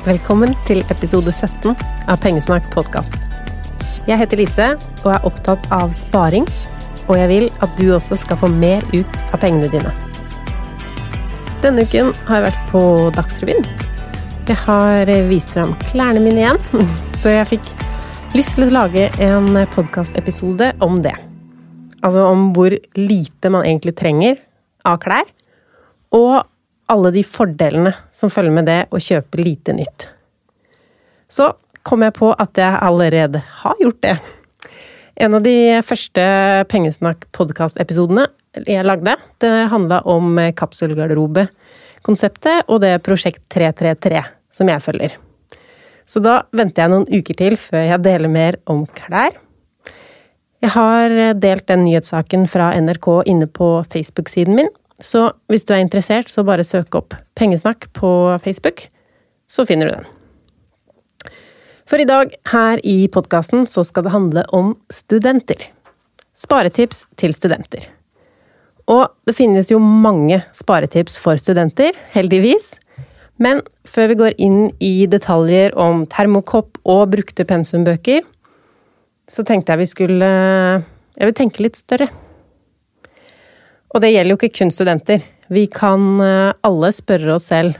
Velkommen til episode 17 av Pengesnakk podkast. Jeg heter Lise og er opptatt av sparing, og jeg vil at du også skal få mer ut av pengene dine. Denne uken har jeg vært på Dagsrevyen. Jeg har vist fram klærne mine igjen, så jeg fikk lyst til å lage en podkastepisode om det. Altså om hvor lite man egentlig trenger av klær, og alle de fordelene som følger med det å kjøpe lite nytt. Så kom jeg på at jeg allerede har gjort det. En av de første Pengesnakk-podkast-episodene jeg lagde, det handla om kapselgarderobe-konseptet og det Prosjekt 333 som jeg følger. Så da venter jeg noen uker til før jeg deler mer om klær. Jeg har delt den nyhetssaken fra NRK inne på Facebook-siden min, så hvis du er interessert, så bare søk opp Pengesnakk på Facebook, så finner du den. For i dag, her i podkasten, så skal det handle om studenter. Sparetips til studenter. Og det finnes jo mange sparetips for studenter, heldigvis. Men før vi går inn i detaljer om termokopp og brukte pensumbøker, så tenkte jeg vi skulle Jeg vil tenke litt større. Og det gjelder jo ikke kun studenter. Vi kan eh, alle spørre oss selv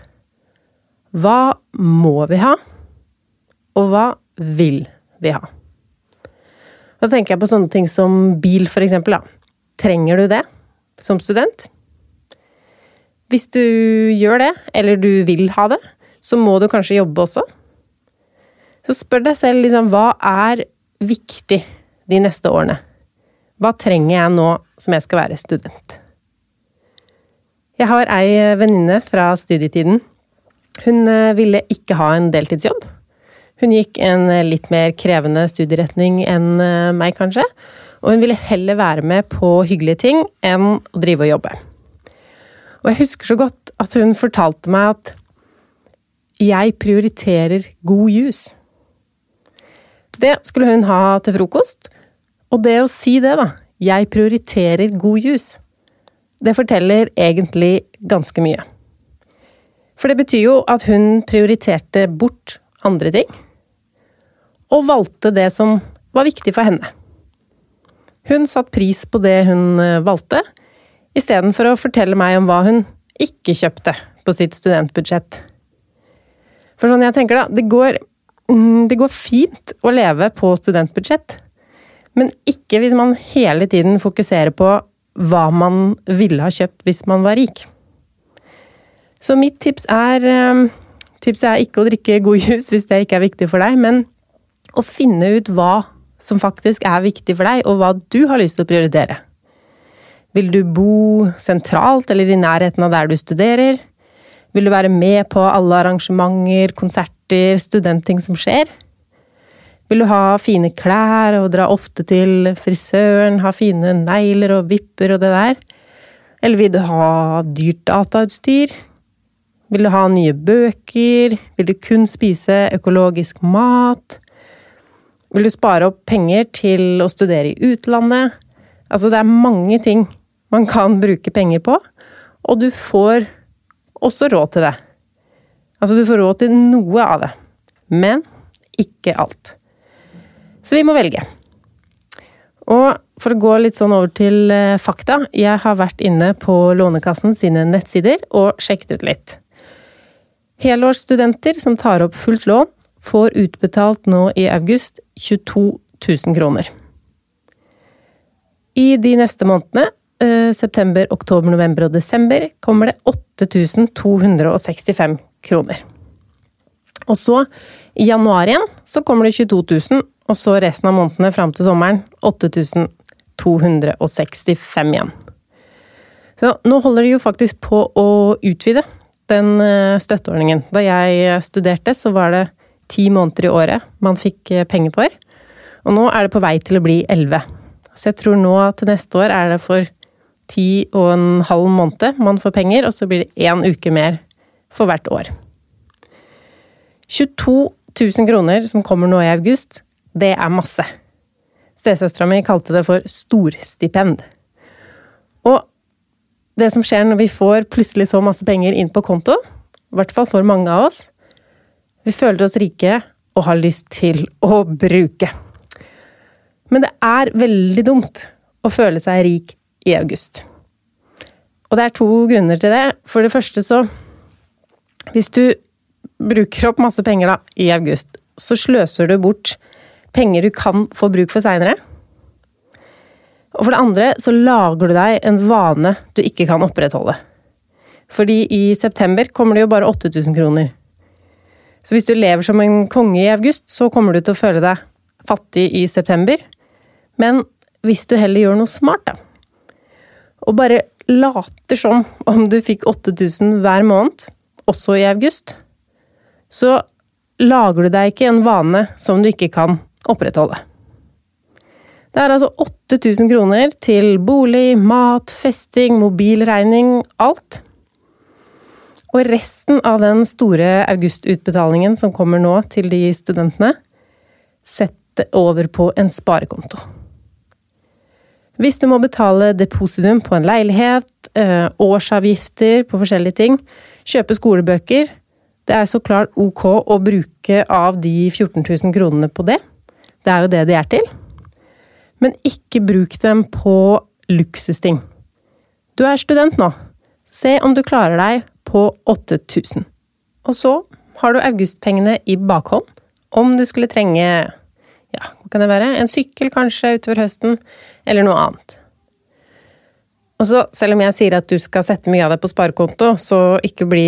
hva må vi ha, og hva vil vi ha? Da tenker jeg på sånne ting som bil, for eksempel. Da. Trenger du det som student? Hvis du gjør det, eller du vil ha det, så må du kanskje jobbe også. Så spør deg selv liksom, hva er viktig de neste årene? Hva trenger jeg nå som jeg skal være student? Jeg har ei venninne fra studietiden. Hun eh, ville ikke ha en deltidsjobb. Hun gikk en eh, litt mer krevende studieretning enn eh, meg, kanskje. Og hun ville heller være med på hyggelige ting enn å drive og jobbe. Og jeg husker så godt at hun fortalte meg at jeg prioriterer god jus. Det skulle hun ha til frokost. Og det å si det, da, jeg prioriterer god juice, det forteller egentlig ganske mye. For det betyr jo at hun prioriterte bort andre ting, og valgte det som var viktig for henne. Hun satte pris på det hun eh, valgte, istedenfor å fortelle meg om hva hun ikke kjøpte på sitt studentbudsjett. For sånn jeg tenker da, det går, mm, det går fint å leve på studentbudsjett, men ikke hvis man hele tiden fokuserer på hva man ville ha kjøpt hvis man var rik. Så mitt tips er eh, Tipset er ikke å drikke god jus hvis det ikke er viktig for deg, men å finne ut hva som faktisk er viktig for deg, og hva du har lyst til å prioritere. Vil du bo sentralt eller i nærheten av der du studerer? Vil du være med på alle arrangementer, konserter, studentting som skjer? Vil du ha fine klær og dra ofte til frisøren, ha fine negler og vipper og det der? Eller vil du ha dyrt datautstyr? Vil du ha nye bøker? Vil du kun spise økologisk mat? Vil du spare opp penger til å studere i utlandet? Altså, det er mange ting man kan bruke penger på, og du får også råd til det. Altså, du får råd til noe av det, men ikke alt. Så vi må velge. Og for å gå litt sånn over til eh, fakta. Jeg har vært inne på Lånekassen sine nettsider og sjekket ut litt. Helårsstudenter som tar opp fullt lån, får utbetalt nå i august 22 000 kroner. I de neste månedene, eh, september, oktober, november og desember, kommer det 8265 kroner. Og så, i januar igjen, så kommer det 22 000, og så resten av månedene fram til sommeren 8265 igjen. Så nå holder de jo faktisk på å utvide den eh, støtteordningen. Da jeg studerte, så var det ti måneder i året man fikk eh, penger for. Og nå er det på vei til å bli elleve. Så jeg tror nå til neste år er det for ti og en halv måned man får penger, og så blir det én uke mer for hvert år. 22 000 kroner som kommer nå i august, det er masse. Stesøstera mi kalte det for storstipend. Og det som skjer når vi får plutselig så masse penger inn på konto, i hvert fall for mange av oss, Vi føler oss rike og har lyst til å bruke. Men det er veldig dumt å føle seg rik i august. Og det er to grunner til det. For det første så Hvis du bruker opp masse penger da, i august, så sløser du bort penger du kan få bruk for seinere. Og for det andre så lager du deg en vane du ikke kan opprettholde. Fordi i september kommer det jo bare 8000 kroner. Så hvis du lever som en konge i august, så kommer du til å føle deg fattig i september. Men hvis du heller gjør noe smart, da, og bare later som om du fikk 8000 hver måned, også i august, så lager du deg ikke en vane som du ikke kan opprettholde. Det er altså 8000 kroner til bolig, mat, festing, mobilregning, alt. Og resten av den store augustutbetalingen som kommer nå til de studentene, sett det over på en sparekonto. Hvis du må betale depositum på en leilighet, eh, årsavgifter på forskjellige ting, kjøpe skolebøker Det er så klart ok å bruke av de 14 000 kronene på det. Det er jo det de er til. Men ikke bruk dem på luksusting. Du er student nå. Se om du klarer deg på 8000. Og så har du augustpengene i bakhånd om du skulle trenge ja, hva kan det være? En sykkel kanskje utover høsten, eller noe annet. Og så, selv om jeg sier at du skal sette mye av deg på sparekonto, så ikke bli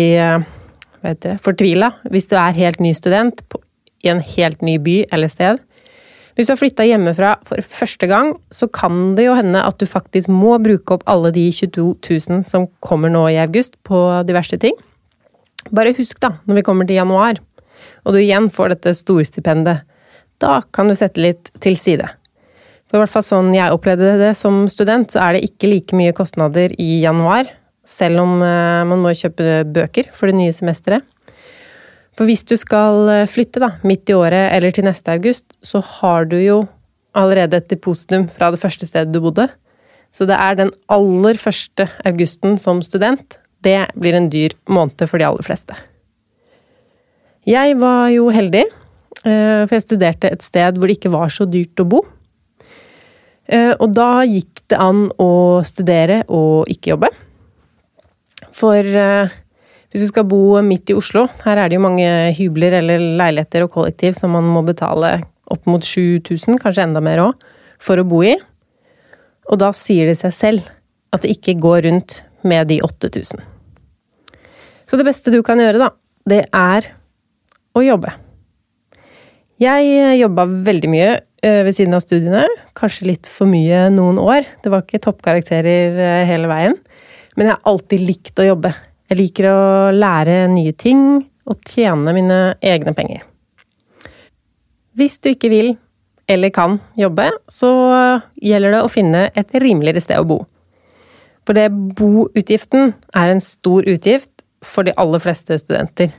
fortvila hvis du er helt ny student i en helt ny by eller sted. Hvis du har flytta hjemmefra for første gang, så kan det jo hende at du faktisk må bruke opp alle de 22 000 som kommer nå i august på diverse ting. Bare husk, da, når vi kommer til januar, og du igjen får dette storstipendet, da kan du sette litt til side. For i hvert fall sånn jeg opplevde det som student, så er det ikke like mye kostnader i januar, selv om eh, man må kjøpe bøker for det nye semesteret. For hvis du skal eh, flytte da, midt i året eller til neste august, så har du jo allerede et depositum fra det første stedet du bodde. Så det er den aller første augusten som student. Det blir en dyr måned for de aller fleste. Jeg var jo heldig, eh, for jeg studerte et sted hvor det ikke var så dyrt å bo. Eh, og da gikk det an å studere og ikke jobbe. For hvis du skal bo midt i Oslo, her er det jo mange hybler eller leiligheter og kollektiv som man må betale opp mot 7000, kanskje enda mer òg, for å bo i. Og da sier det seg selv at det ikke går rundt med de 8000. Så det beste du kan gjøre, da, det er å jobbe. Jeg jobba veldig mye eh, ved siden av studiene. Kanskje litt for mye noen år. Det var ikke toppkarakterer eh, hele veien. Men jeg har alltid likt å jobbe. Jeg liker å lære nye ting og tjene mine egne penger. Hvis du ikke vil eller kan jobbe, så gjelder det å finne et rimeligere sted å bo. For det boutgiften er en stor utgift for de aller fleste studenter.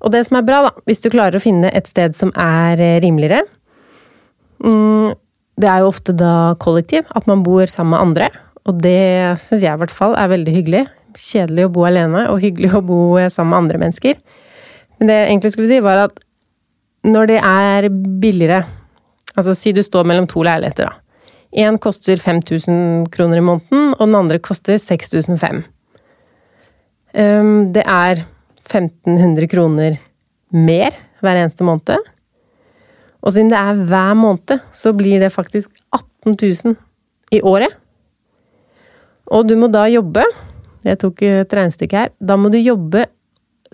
Og det som er bra, da, hvis du klarer å finne et sted som er rimeligere mm, Det er jo ofte da kollektiv, at man bor sammen med andre. Og det syns jeg i hvert fall er veldig hyggelig kjedelig å bo alene og hyggelig å bo sammen med andre mennesker. Men det jeg egentlig skulle si, var at når det er billigere Altså si du står mellom to leiligheter, da. Én koster 5000 kroner i måneden, og den andre koster 6005. Ehm, det er 1500 kroner mer hver eneste måned. Og siden det er hver måned, så blir det faktisk 18 000 i året. Og du må da jobbe jeg tok et regnestykke her. Da må du jobbe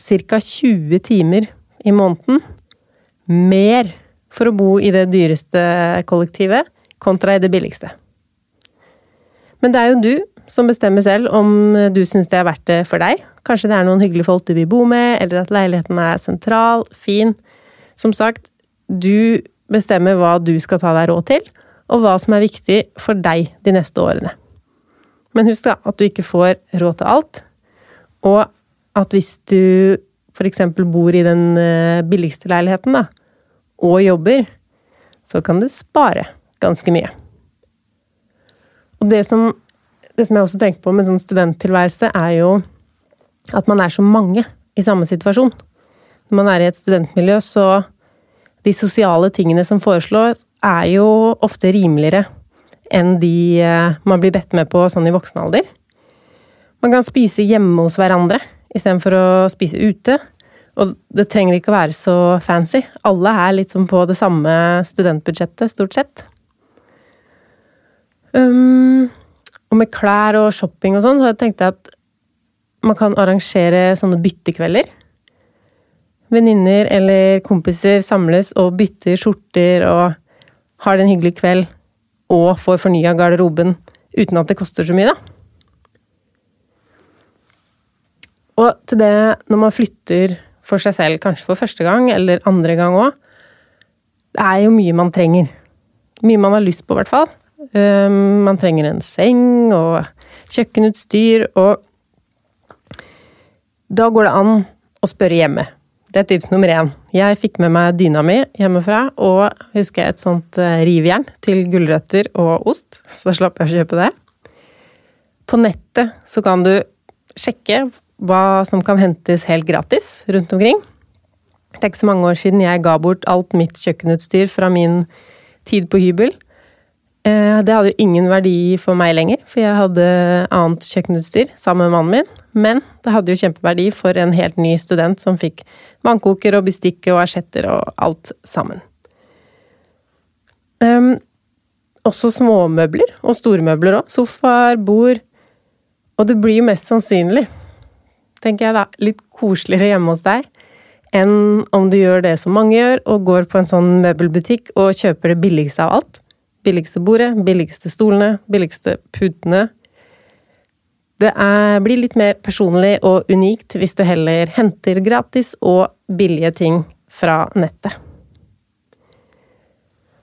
ca. 20 timer i måneden mer for å bo i det dyreste kollektivet kontra i det billigste. Men det er jo du som bestemmer selv om du syns det er verdt det for deg. Kanskje det er noen hyggelige folk du vil bo med, eller at leiligheten er sentral, fin. Som sagt, du bestemmer hva du skal ta deg råd til, og hva som er viktig for deg de neste årene. Men husk da at du ikke får råd til alt, og at hvis du f.eks. bor i den eh, billigste leiligheten, da, og jobber, så kan du spare ganske mye. Og det som, det som jeg også tenker på med sånn studenttilværelse, er jo at man er så mange i samme situasjon. når man er i et studentmiljø, så de sosiale tingene som foreslås, er jo ofte rimeligere enn de eh, man blir bedt med på sånn i voksen alder. Man kan spise hjemme hos hverandre istedenfor å spise ute. Og det trenger ikke å være så fancy. Alle er litt som på det samme studentbudsjettet, stort sett. Um, og med klær og shopping og sånn, så tenkte jeg at man kan arrangere sånne byttekvelder. Venninner eller kompiser samles og bytter skjorter og har det en hyggelig kveld og får fornya garderoben uten at det koster så mye, da. Og til det, når man flytter for seg selv, kanskje for første gang, eller andre gang òg, det er jo mye man trenger. Mye man har lyst på, i hvert fall. Um, man trenger en seng og kjøkkenutstyr, og da går det an å spørre hjemme. Det er tips nummer én. Jeg fikk med meg dyna mi hjemmefra, og husker jeg et sånt eh, rivjern til gulrøtter og ost, så da slapp jeg å kjøpe det. På nettet så kan du sjekke hva som kan hentes helt gratis rundt omkring. Det er ikke så mange år siden jeg ga bort alt mitt kjøkkenutstyr fra min tid på hybel. Eh, det hadde jo ingen verdi for meg lenger, for jeg hadde annet kjøkkenutstyr sammen med mannen min. Men det hadde jo kjempeverdi for en helt ny student som fikk vannkoker og bestikk og asjetter og alt sammen. Um, også småmøbler, og stormøbler òg. Sofaer, bord. Og det blir jo mest sannsynlig, tenker jeg da, litt koseligere hjemme hos deg enn om du gjør det som mange gjør, og går på en sånn møbelbutikk og kjøper det billigste av alt. Billigste bordet, billigste stolene, billigste putene, det er, blir litt mer personlig og unikt hvis du heller henter gratis og billige ting fra nettet.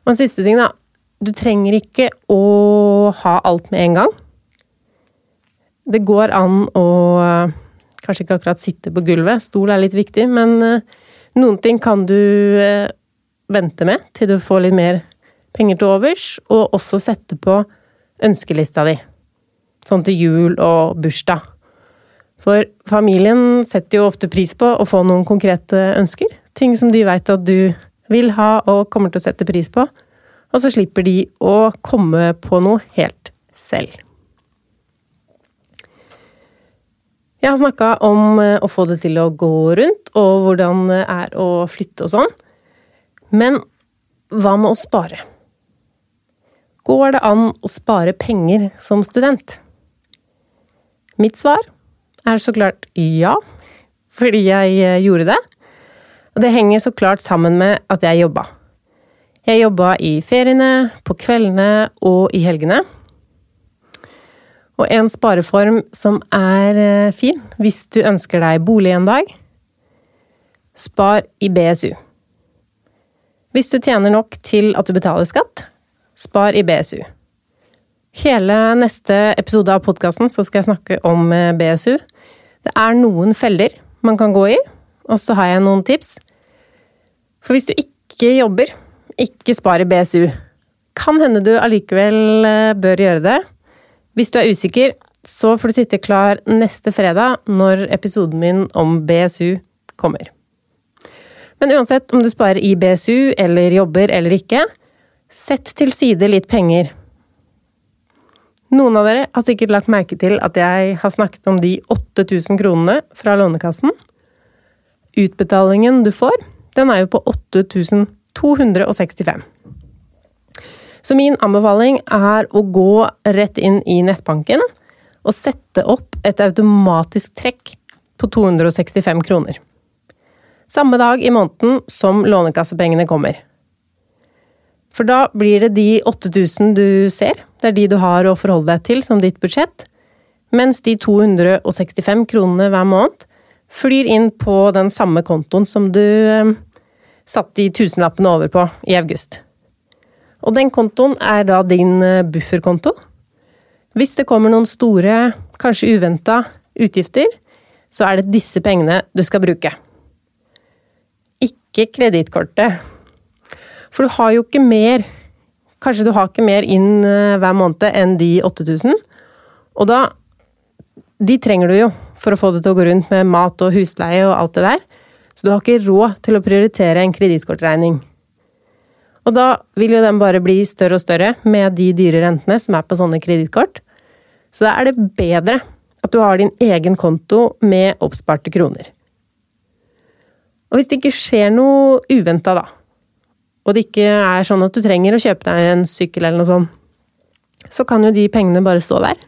Og en siste ting, da. Du trenger ikke å ha alt med en gang. Det går an å kanskje ikke akkurat sitte på gulvet, stol er litt viktig, men eh, noen ting kan du eh, vente med til du får litt mer penger til overs, og også sette på ønskelista di. Sånn til jul og bursdag. For familien setter jo ofte pris på å få noen konkrete ønsker. Ting som de veit at du vil ha og kommer til å sette pris på. Og så slipper de å komme på noe helt selv. Jeg har snakka om eh, å få det til å gå rundt, og hvordan det er å flytte og sånn. Men hva med å spare? Går det an å spare penger som student? Mitt svar er så klart ja, fordi jeg eh, gjorde det. Og det henger så klart sammen med at jeg jobba. Jeg jobba i feriene, på kveldene og i helgene. Og en spareform som er eh, fin hvis du ønsker deg bolig en dag spar i BSU. Hvis du tjener nok til at du betaler skatt, spar i BSU. Hele neste episode av podkasten skal jeg snakke om eh, BSU. Det er noen feller man kan gå i, og så har jeg noen tips. For hvis du ikke jobber, ikke spar i BSU. Kan hende du allikevel eh, bør gjøre det. Hvis du er usikker, så får du sitte klar neste fredag når episoden min om BSU kommer. Men uansett om du sparer i BSU eller jobber eller ikke, sett til side litt penger noen av dere har sikkert lagt merke til at jeg har snakket om de 8000 kronene fra Lånekassen. Utbetalingen du får, den er jo på 8265. Så min anbefaling er å gå rett inn i nettbanken og sette opp et automatisk trekk på 265 kroner. Samme dag i måneden som Lånekassepengene kommer. For da blir det de 8000 du ser, det er de du har å forholde deg til som ditt budsjett, mens de 265 kronene hver måned flyr inn på den samme kontoen som du eh, satt de tusenlappene over på i august. Og den kontoen er da din eh, bufferkonto. Hvis det kommer noen store, kanskje uventa, utgifter, så er det disse pengene du skal bruke. Ikke kredittkortet for du har jo ikke mer Kanskje du har ikke mer inn eh, hver måned enn de 8000. Og da De trenger du jo for å få det til å gå rundt med mat og husleie og alt det der. Så du har ikke råd til å prioritere en kredittkortregning. Og da vil jo den bare bli større og større med de dyre rentene som er på sånne kredittkort. Så da er det bedre at du har din egen konto med oppsparte kroner. Og hvis det ikke skjer noe uventa, da, og det ikke er sånn at du trenger å kjøpe deg en sykkel eller noe sånt, så kan jo de pengene bare stå der.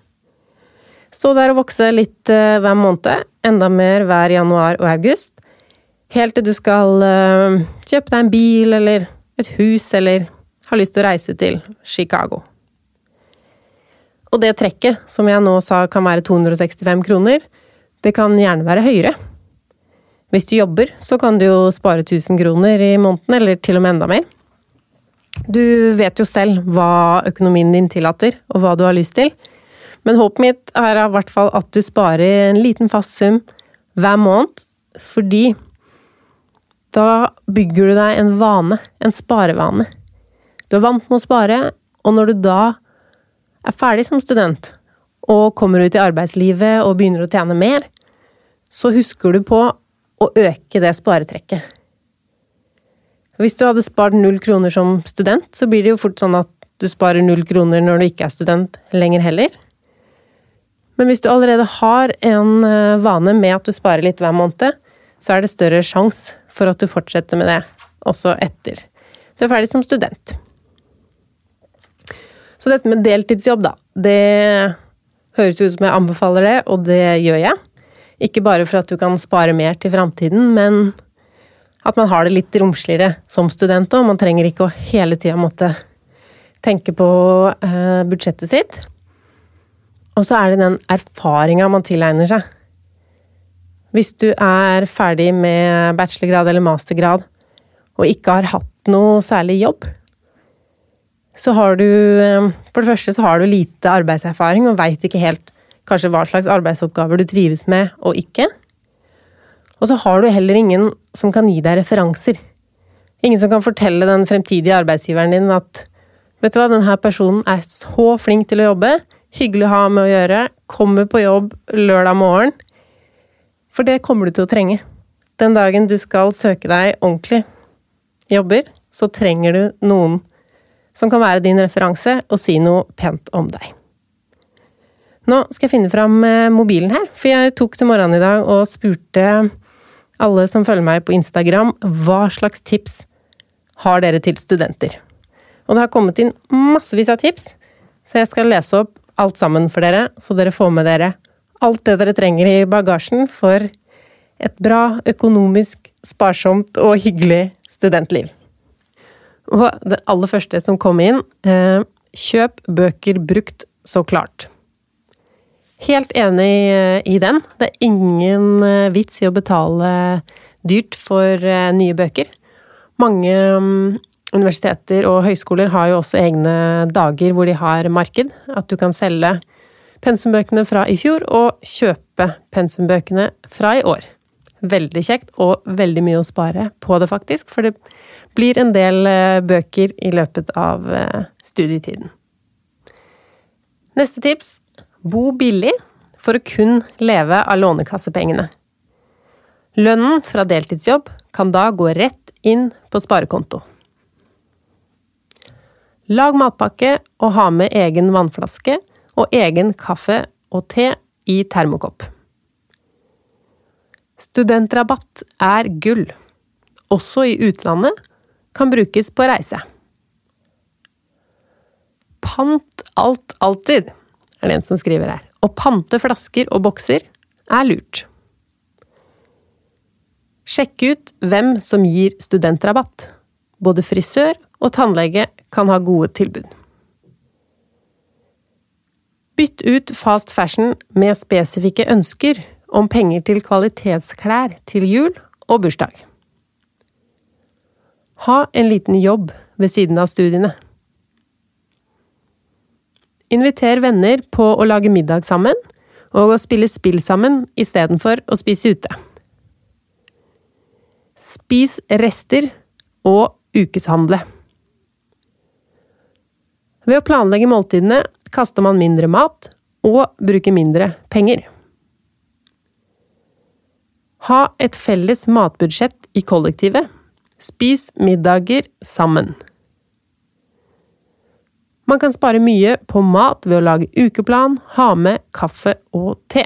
Stå der og vokse litt uh, hver måned, enda mer hver januar og august, helt til du skal uh, kjøpe deg en bil eller et hus eller har lyst til å reise til Chicago. Og det trekket, som jeg nå sa kan være 265 kroner, det kan gjerne være høyere. Hvis du jobber, så kan du jo spare 1000 kroner i måneden, eller til og med enda mer. Du vet jo selv hva økonomien din tillater, og hva du har lyst til. Men håpet mitt er i hvert fall at du sparer en liten fast sum hver måned, fordi da bygger du deg en vane, en sparevane. Du er vant med å spare, og når du da er ferdig som student og kommer ut i arbeidslivet og begynner å tjene mer, så husker du på å øke det sparetrekket. Hvis du hadde spart null kroner som student, så blir det jo fort sånn at du sparer null kroner når du ikke er student lenger heller. Men hvis du allerede har en eh, vane med at du sparer litt hver måned, så er det større sjanse for at du fortsetter med det også etter du er ferdig som student. Så dette med deltidsjobb, da, det høres ut som jeg anbefaler det, og det gjør jeg. Ikke bare for at du kan spare mer til framtiden, men at man har det litt romsligere som student òg. Man trenger ikke å hele tida måtte tenke på uh, budsjettet sitt. Og så er det den erfaringa man tilegner seg. Hvis du er ferdig med bachelorgrad eller mastergrad og ikke har hatt noe særlig jobb, så har du eh, For det første så har du lite arbeidserfaring og veit ikke helt kanskje hva slags arbeidsoppgaver du trives med og ikke. Og så har du heller ingen som kan gi deg referanser. Ingen som kan fortelle den fremtidige arbeidsgiveren din at vet du hva, denne personen er så flink til å jobbe, hyggelig å ha med å gjøre, kommer på jobb lørdag morgen. For det kommer du til å trenge. Den dagen du skal søke deg ordentlig jobber, så trenger du noen som kan være din referanse og si noe pent om deg. Nå skal jeg finne fram eh, mobilen her, for jeg tok til morgenen i dag og spurte alle som følger meg på Instagram, hva slags tips har dere til studenter? Og det har kommet inn massevis av tips, så jeg skal lese opp alt sammen for dere, så dere får med dere alt det dere trenger i bagasjen for et bra, økonomisk, sparsomt og hyggelig studentliv. Og det aller første som kom inn eh, Kjøp bøker brukt, så klart. Helt enig eh, i den. Det er ingen eh, vits i å betale dyrt for nye bøker. Mange mm, universiteter og høyskoler har jo også egne dager hvor de har marked. At du kan selge pensumbøkene fra i fjor og kjøpe pensumbøkene fra i år. Veldig kjekt, og veldig mye å spare på det, faktisk. For det blir en del eh, bøker i løpet av eh, studietiden. Neste tips bo billig for å kun leve av lånekassepengene. Lønnen fra deltidsjobb kan da gå rett inn på sparekonto. Lag matpakke og ha med egen vannflaske og egen kaffe og te i termokopp. Studentrabatt er gull, også i utlandet kan brukes på reise. Pant alt alltid, er det en som skriver her. Å pante flasker og bokser er lurt. Sjekk ut hvem som gir studentrabatt. Både frisør og tannlege kan ha gode tilbud. Bytt ut fast fashion med spesifikke ønsker om penger til kvalitetsklær til jul og bursdag. Ha en liten jobb ved siden av studiene. Inviter venner på å lage middag sammen, og å spille spill sammen istedenfor å spise ute. Spis rester og ukeshandle. Ved å planlegge måltidene kaster man mindre mat og bruker mindre penger. Ha et felles matbudsjett i kollektivet. Spis middager sammen. Man kan spare mye på mat ved å lage ukeplan, ha med kaffe og te.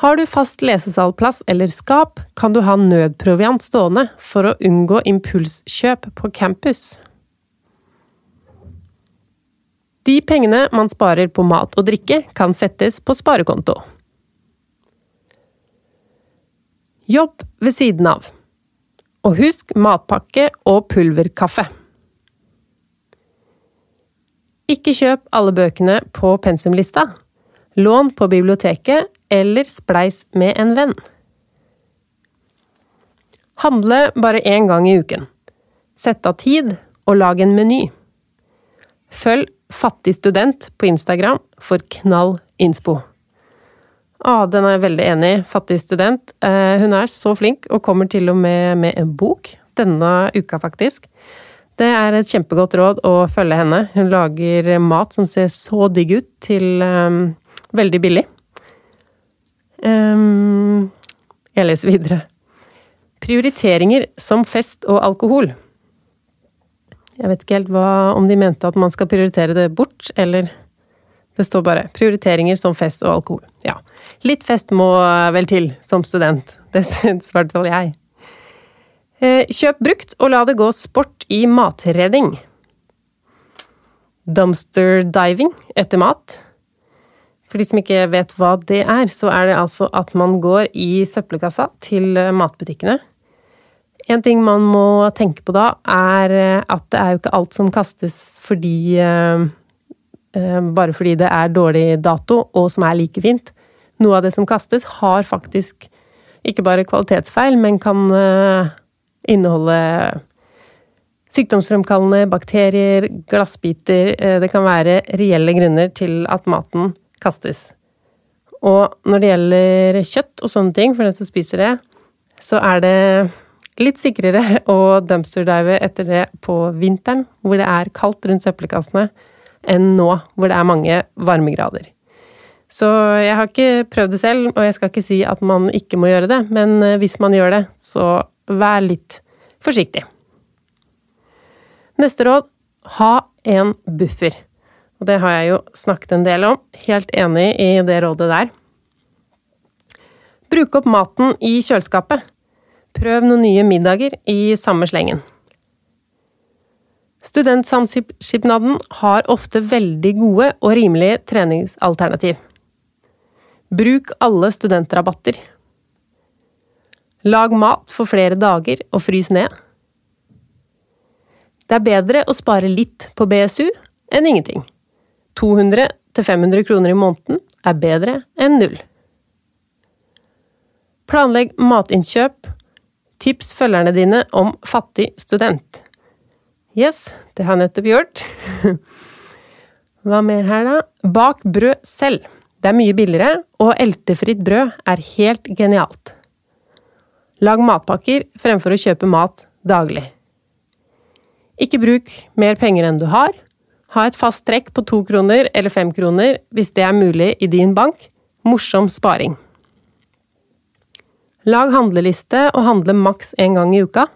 Har du fast lesesalplass eller skap, kan du ha nødproviant stående for å unngå impulskjøp på campus. De pengene man sparer på mat og drikke, kan settes på sparekonto. Jobb ved siden av. Og husk matpakke og pulverkaffe. Ikke kjøp alle bøkene på pensumlista. Lån på biblioteket, eller spleis med en venn. Handle bare én gang i uken. Sett av tid, og lag en meny. Følg Fattig student på Instagram for knall innspo. Å, den er jeg veldig enig i. Fattig student. Eh, hun er så flink, og kommer til og med med en bok denne uka, faktisk. Det er et kjempegodt råd å følge henne. Hun lager mat som ser så digg ut, til um, veldig billig. Um, jeg leser videre. Prioriteringer som fest og alkohol. Jeg vet ikke helt hva, om de mente at man skal prioritere det bort, eller Det står bare 'prioriteringer som fest og alkohol'. Ja. Litt fest må vel til som student. Det syns i hvert fall jeg. Eh, kjøp brukt, og la det gå sport i matredning. Dumpster diving etter mat. For de som ikke vet hva det er, så er det altså at man går i søppelkassa til matbutikkene en ting man må tenke på da, er eh, at det er jo ikke alt som kastes fordi eh, eh, Bare fordi det er dårlig dato, og som er like fint. Noe av det som kastes, har faktisk ikke bare kvalitetsfeil, men kan inneholde sykdomsfremkallende bakterier, glassbiter Det kan være reelle grunner til at maten kastes. Og når det gjelder kjøtt og sånne ting, for den som spiser det, så er det litt sikrere å dumpsterdive etter det på vinteren, hvor det er kaldt rundt søppelkassene, enn nå, hvor det er mange varmegrader. Så jeg har ikke prøvd det selv, og jeg skal ikke si at man ikke må gjøre det, men eh, hvis man gjør det, så vær litt forsiktig. Neste råd ha en buffer. Og det har jeg jo snakket en del om. Helt enig i det rådet der. Bruk opp maten i kjøleskapet. Prøv noen nye middager i samme slengen. Studentsamskipnaden har ofte veldig gode og rimelige treningsalternativ. Bruk alle studentrabatter. Lag mat for flere dager og frys ned. Det er bedre å spare litt på BSU enn ingenting. 200-500 kroner i måneden er bedre enn null. Planlegg matinnkjøp Tips følgerne dine om fattig student. Yes, det har jeg nettopp gjort. Hva mer her, da? Bak brød selv. Det er mye billigere, og eltefritt brød er helt genialt. Lag matpakker fremfor å kjøpe mat daglig. Ikke bruk mer penger enn du har. Ha et fast trekk på to kroner eller fem kroner hvis det er mulig i din bank. Morsom sparing. Lag handleliste og handle maks én gang i uka.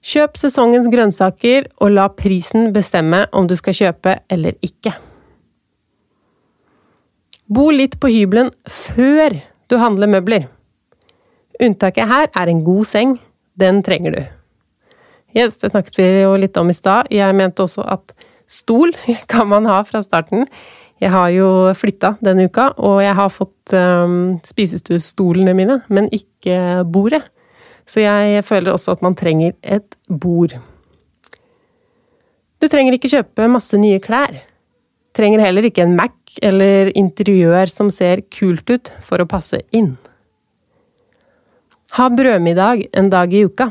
Kjøp sesongens grønnsaker, og la prisen bestemme om du skal kjøpe eller ikke. Bo litt på hybelen før du handler møbler. Unntaket her er en god seng. Den trenger du. Yes, det snakket vi jo litt om i stad. Jeg mente også at stol kan man ha fra starten. Jeg har jo flytta denne uka, og jeg har fått um, spisestuestolene mine, men ikke bordet. Så jeg føler også at man trenger et bord. Du trenger ikke kjøpe masse nye klær. Trenger heller ikke en Mac eller interiør som ser kult ut for å passe inn. Ha brødmiddag en dag i uka.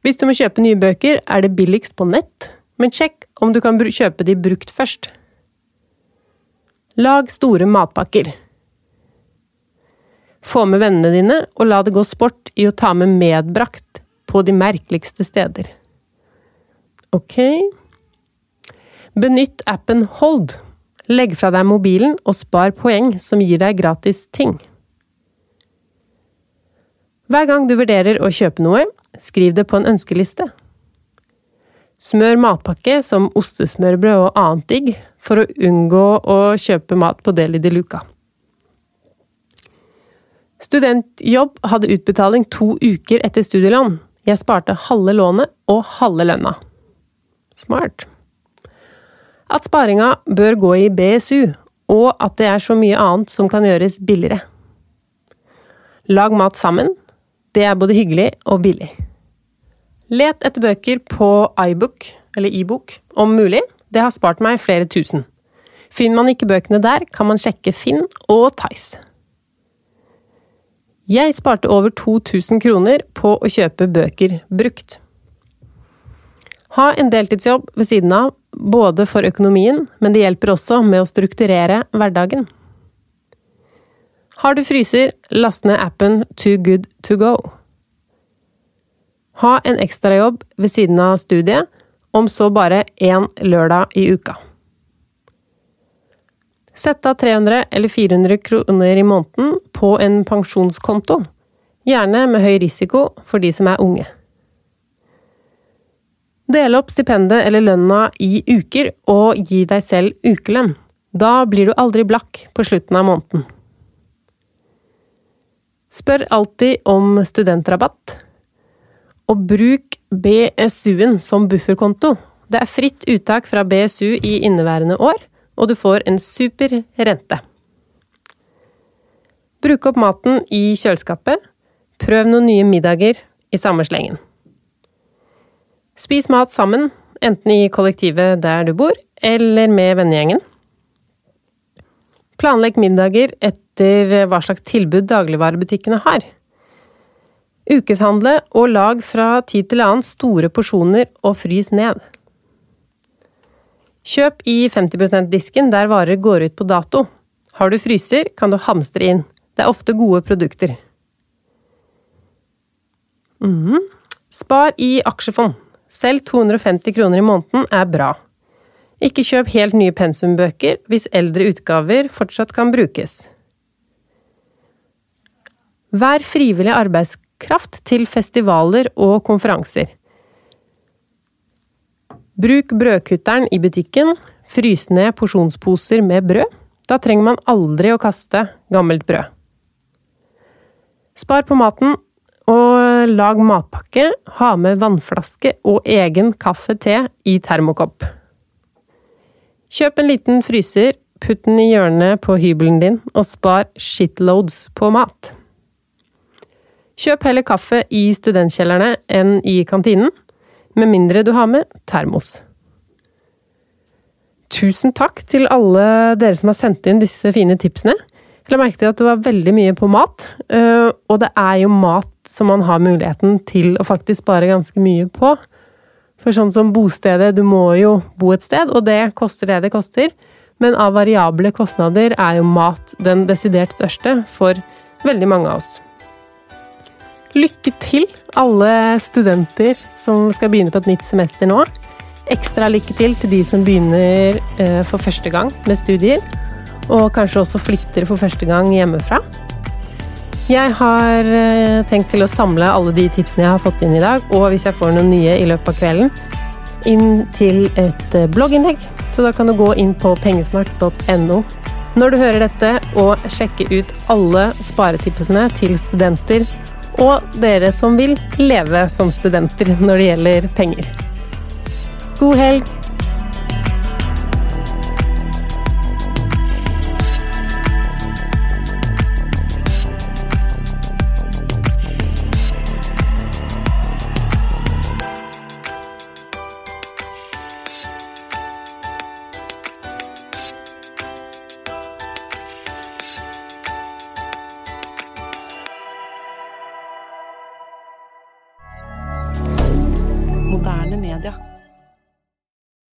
Hvis du må kjøpe nye bøker, er det billigst på nett men sjekk om du kan kjøpe de brukt først. Lag store matpakker. Få med vennene dine, og la det gå sport i å ta med medbrakt på de merkeligste steder. Ok. Benytt appen Hold. Legg fra deg mobilen og spar poeng som gir deg gratis ting. Hver gang du vurderer å kjøpe noe, skriv det på en ønskeliste. Smør matpakke som ostesmørbrød og annet digg for å unngå å kjøpe mat på Deli de Luca. Studentjobb hadde utbetaling to uker etter studielån. Jeg sparte halve lånet og halve lønna. Smart. At sparinga bør gå i BSU, og at det er så mye annet som kan gjøres billigere. Lag mat sammen. Det er både hyggelig og billig. Let etter bøker på iBook, eller e-bok, om mulig. Det har spart meg flere tusen. Finner man ikke bøkene der, kan man sjekke Finn og Tice. Jeg sparte over 2000 kroner på å kjøpe bøker brukt. Ha en deltidsjobb ved siden av, både for økonomien, men det hjelper også med å strukturere hverdagen. Har du fryser, last ned appen Too Good To Go. Ha en ekstrajobb ved siden av studiet, om så bare én lørdag i uka. Sett av 300 eller 400 kroner i måneden på en pensjonskonto, gjerne med høy risiko for de som er unge. Del opp stipendet eller lønna i uker, og gi deg selv ukelønn. Da blir du aldri blakk på slutten av måneden. Spør alltid om studentrabatt. Og bruk BSU-en som bufferkonto. Det er fritt uttak fra BSU i inneværende år, og du får en super rente. Bruk opp maten i kjøleskapet. Prøv noen nye middager i samme slengen. Spis mat sammen, enten i kollektivet der du bor, eller med vennegjengen. Planlegg middager etter hva slags tilbud dagligvarebutikkene har. Ukeshandle og lag fra tid til annen store porsjoner og frys ned. Kjøp i 50 %-disken der varer går ut på dato. Har du fryser, kan du hamstre inn. Det er ofte gode produkter. Mm. Spar i aksjefond. Selv 250 kroner i måneden er bra. Ikke kjøp helt nye pensumbøker hvis eldre utgaver fortsatt kan brukes. Vær frivillig arbeidskraft til festivaler og konferanser. Bruk brødkutteren i butikken, frys ned porsjonsposer med brød. Da trenger man aldri å kaste gammelt brød. Spar på maten og lag matpakke, ha med vannflaske og egen kaffe-te i termokopp. Kjøp en liten fryser, putt den i hjørnet på hybelen din, og spar shitloads på mat. Kjøp heller kaffe i studentkjellerne enn i kantinen, med mindre du har med termos. Tusen takk til alle dere som har sendt inn disse fine tipsene. Jeg la merke til at det var veldig mye på mat, eh, og det er jo mat som man har muligheten til å faktisk spare ganske mye på. For sånn som bostedet, du må jo bo et sted, og det koster det det koster. Men av variable kostnader er jo mat den desidert største for veldig mange av oss. Lykke til, alle studenter som skal begynne på et nytt semester nå. Ekstra lykke til til de som begynner eh, for første gang med studier og kanskje også flytter for første gang hjemmefra. Jeg har eh, tenkt til å samle alle de tipsene jeg har fått inn i dag, og hvis jeg får noen nye i løpet av kvelden, inn til et eh, blogginnlegg. Så da kan du gå inn på pengesnakk.no når du hører dette, og sjekke ut alle sparetipsene til studenter og dere som vil leve som studenter når det gjelder penger. God helg!